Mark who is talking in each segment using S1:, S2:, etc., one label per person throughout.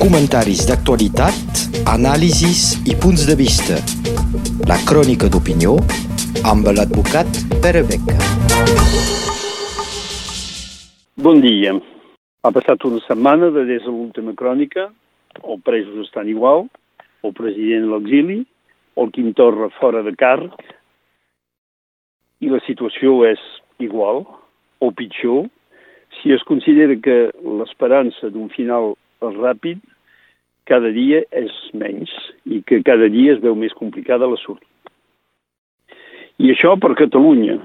S1: Comentaris d'actualitat, anàlisis i punts de vista. La crònica d'opinió amb l'advocat Pere Beca.
S2: Bon dia. Ha passat una setmana de des de l'última crònica. Els presos estan igual, el president a l'exili, el Quim Torra fora de càrrec, i la situació és igual o pitjor si es considera que l'esperança d'un final ràpid cada dia és menys i que cada dia es veu més complicada la sortida. I això per Catalunya,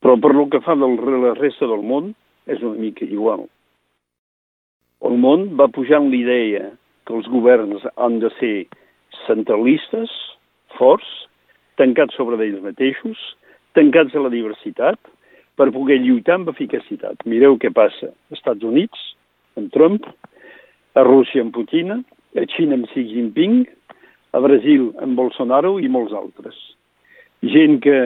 S2: però per lo que fa de la resta del món és una mica igual. El món va pujant l'idea que els governs han de ser centralistes, forts, tancats sobre d'ells mateixos, tancats a la diversitat, per poder lluitar amb eficacitat. Mireu què passa als Estats Units, amb Trump, a Rússia amb Putin, a Xina amb Xi Jinping, a Brasil amb Bolsonaro i molts altres. Gent que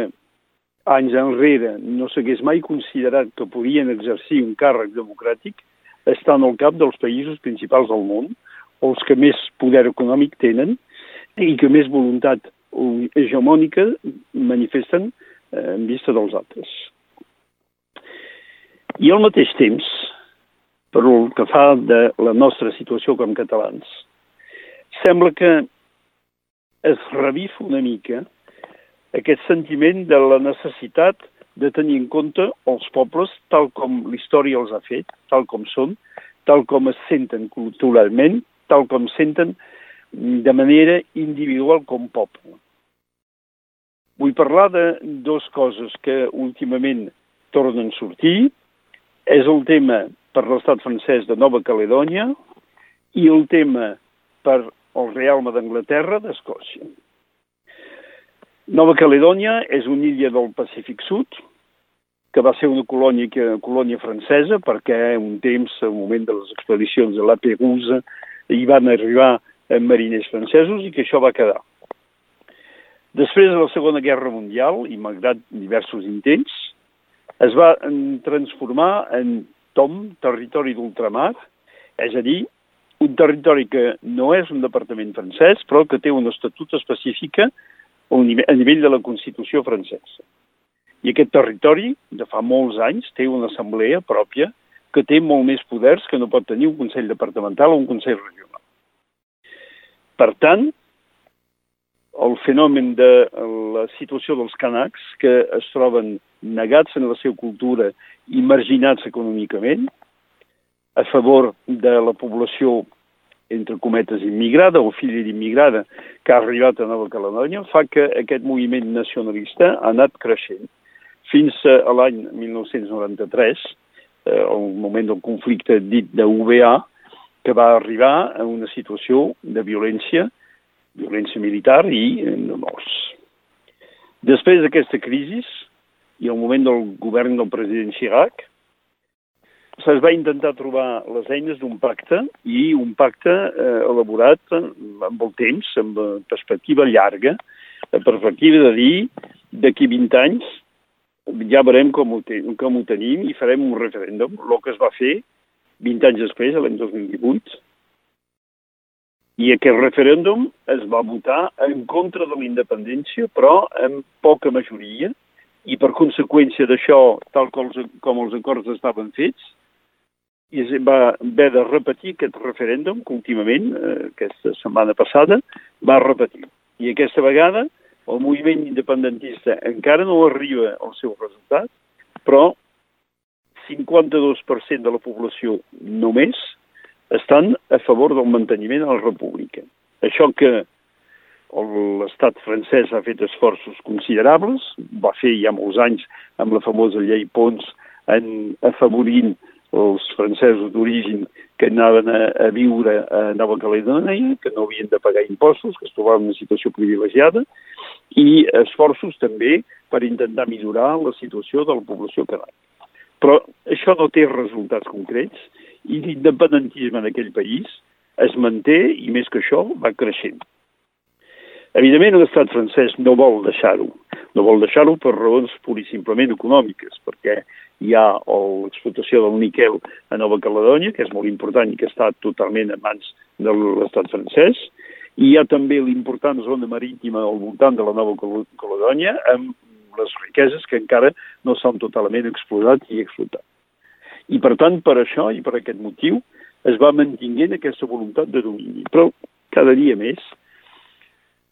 S2: anys enrere no s'hagués mai considerat que podien exercir un càrrec democràtic estan al cap dels països principals del món, els que més poder econòmic tenen i que més voluntat hegemònica manifesten eh, en vista dels altres. I al mateix temps, per el que fa de la nostra situació com catalans, sembla que es revif una mica aquest sentiment de la necessitat de tenir en compte els pobles tal com l'història els ha fet, tal com són, tal com es senten culturalment, tal com senten de manera individual com poble. Vull parlar de dues coses que últimament tornen a sortir, és el tema per l'estat francès de Nova Caledònia i el tema per el Realme d'Anglaterra d'Escòcia. Nova Caledònia és una illa del Pacífic Sud, que va ser una colònia, una colònia francesa perquè un temps, al moment de les expedicions de la Perusa, hi van arribar mariners francesos i que això va quedar. Després de la Segona Guerra Mundial, i malgrat diversos intents, es va transformar en TOM, territori d'ultramar, és a dir, un territori que no és un departament francès, però que té una estatut específica a nivell de la Constitució francesa. I aquest territori, de fa molts anys, té una assemblea pròpia que té molt més poders que no pot tenir un Consell departamental o un Consell regional. Per tant, el fenomen de la situació dels canacs, que es troben negats en la seva cultura i marginats econòmicament, a favor de la població, entre cometes, immigrada o filla d'immigrada que ha arribat a Nova Caledònia, fa que aquest moviment nacionalista ha anat creixent. Fins a l'any 1993, eh, el moment del conflicte dit de UBA, que va arribar a una situació de violència violència militar i de morts. Després d'aquesta crisi i al moment del govern del president Chirac, se'ls va intentar trobar les eines d'un pacte i un pacte eh, elaborat amb el temps, amb perspectiva llarga, la perspectiva de dir d'aquí 20 anys ja veurem com ho, ten, com ho tenim i farem un referèndum, el que es va fer 20 anys després, l'any 2018, i aquest referèndum es va votar en contra de la independència, però amb poca majoria, i per conseqüència d'això, tal com els, com els acords estaven fets, i es va haver de repetir aquest referèndum últimament, eh, aquesta setmana passada, va repetir. I aquesta vegada el moviment independentista encara no arriba al seu resultat, però 52% de la població només estan a favor del manteniment de la república. Això que l'estat francès ha fet esforços considerables, va fer ja molts anys amb la famosa llei Pons en afavorint els francesos d'origen que anaven a, a viure a Nova Caledònia, que no havien de pagar impostos, que es trobaven en una situació privilegiada, i esforços també per intentar millorar la situació de la població canària. Però això no té resultats concrets i l'independentisme en aquell país es manté i més que això va creixent. Evidentment l'estat francès no vol deixar-ho, no vol deixar-ho per raons pur i simplement econòmiques, perquè hi ha l'explotació del níquel a Nova Caledònia, que és molt important i que està totalment en mans de l'estat francès, i hi ha també l'important zona marítima al voltant de la Nova Caledònia, amb les riqueses que encara no s'han totalment explotat i explotat. I per tant, per això i per aquest motiu, es va mantinguent aquesta voluntat de domini. Però cada dia més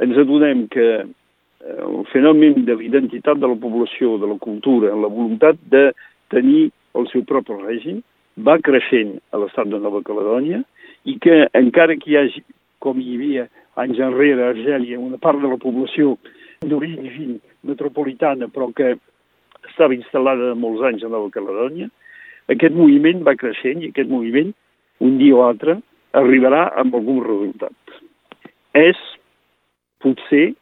S2: ens adonem que eh, el fenomen de l'identitat de la població, de la cultura, la voluntat de tenir el seu propi règim, va creixent a l'estat de Nova Caledònia i que encara que hi hagi, com hi havia anys enrere a Argèlia, una part de la població d'origen metropolitana però que estava instal·lada molts anys a Nova Caledònia, aquest moviment va creixent i aquest moviment, un dia o altre, arribarà amb algun resultat. És, potser,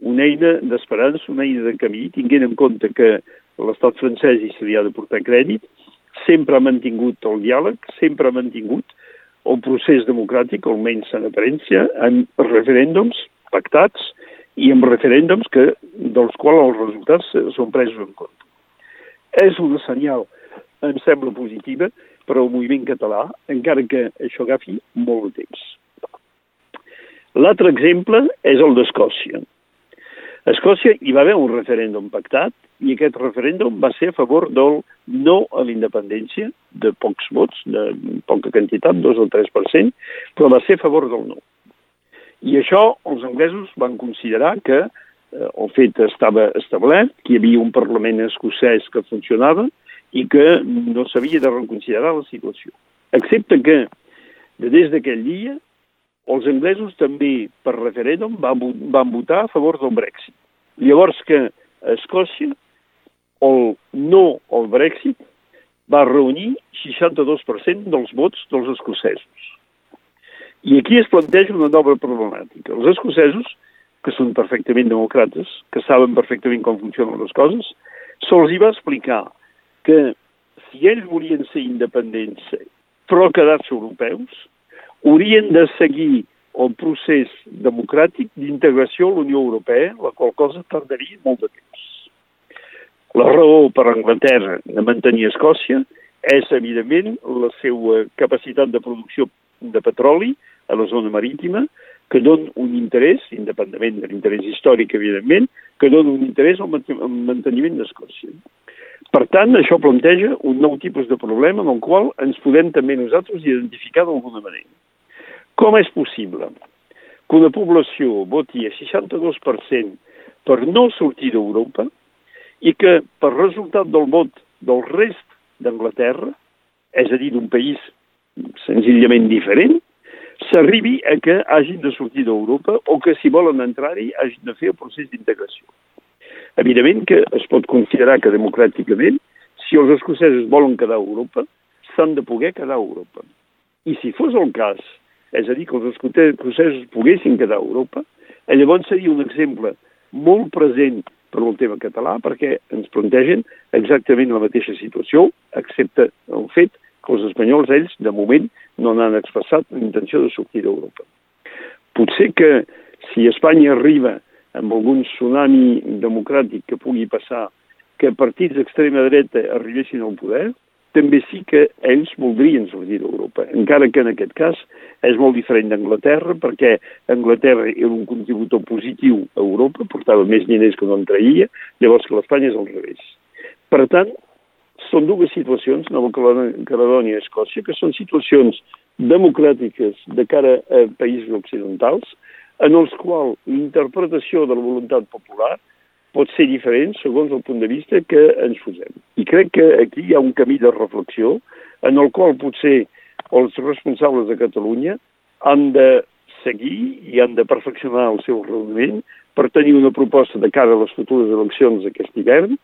S2: una eina d'esperança, una eina de camí, tinguent en compte que l'estat francès hi se li ha de portar crèdit, sempre ha mantingut el diàleg, sempre ha mantingut el procés democràtic, almenys en aparència, en referèndums pactats i en referèndums que, dels quals els resultats són presos en compte. És un senyal, em sembla positiva, per al moviment català, encara que això agafi molt de temps. L'altre exemple és el d'Escòcia. A Escòcia hi va haver un referèndum pactat i aquest referèndum va ser a favor del no a la independència, de pocs vots, de poca quantitat, 2 o 3%, però va ser a favor del no. I això els anglesos van considerar que eh, el fet estava establert, que hi havia un Parlament escocès que funcionava i que no s'havia de reconsiderar la situació. Excepte que, des d'aquell dia, els anglesos també, per referèndum, van, van votar a favor del Brexit. Llavors que a Escòcia el no al Brexit va reunir 62% dels vots dels escocesos. I aquí es planteja una nova problemàtica. Els escocesos, que són perfectament democrates, que saben perfectament com funcionen les coses, se'ls hi va explicar que si ells volien ser independents però quedar-se europeus, haurien de seguir el procés democràtic d'integració a la Unió Europea, la qual cosa tardaria molt de temps. La raó per Anglaterra de mantenir Escòcia és, evidentment, la seva capacitat de producció de petroli a la zona marítima, que don un interès, independentment de l'interès històric, evidentment, que dona un interès al manteniment d'Escòcia. Per tant, això planteja un nou tipus de problema en el qual ens podem també nosaltres identificar d'alguna manera. Com és possible que una població voti a 62% per no sortir d'Europa i que per resultat del vot del rest d'Anglaterra, és a dir, d'un país senzillament diferent, s'arribi a que hagin de sortir d'Europa o que si volen entrar-hi hagin de fer el procés d'integració. Evidentment que es pot considerar que democràticament, si els escocesos volen quedar a Europa, s'han de poder quedar a Europa. I si fos el cas és a dir, que els escocesos poguessin quedar a Europa, llavors seria un exemple molt present per al tema català perquè ens plantegen exactament la mateixa situació, excepte el fet que els espanyols, ells, de moment, no n'han expressat l'intenció de sortir d'Europa. Potser que si Espanya arriba amb algun tsunami democràtic que pugui passar, que partits d'extrema dreta arribessin al poder, també sí que ells voldrien sortir d'Europa, encara que en aquest cas és molt diferent d'Anglaterra, perquè Anglaterra era un contributor positiu a Europa, portava més diners que no en traïa, llavors que l'Espanya és al revés. Per tant, són dues situacions, Nova Caledònia i Escòcia, que són situacions democràtiques de cara a països occidentals, en els quals l'interpretació de la voluntat popular pot ser diferent segons el punt de vista que ens posem. I crec que aquí hi ha un camí de reflexió en el qual potser els responsables de Catalunya han de seguir i han de perfeccionar el seu raonament per tenir una proposta de cara a les futures eleccions d'aquest hivern,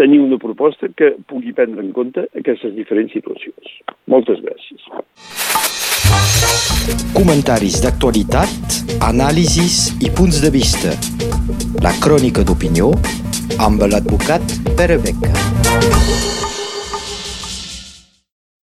S2: tenir una proposta que pugui prendre en compte aquestes diferents situacions. Moltes gràcies.
S1: Comentaris d'actualitat, anàlisis i punts de vista. La crònica d'opinió amb l'advocat Pere Beca.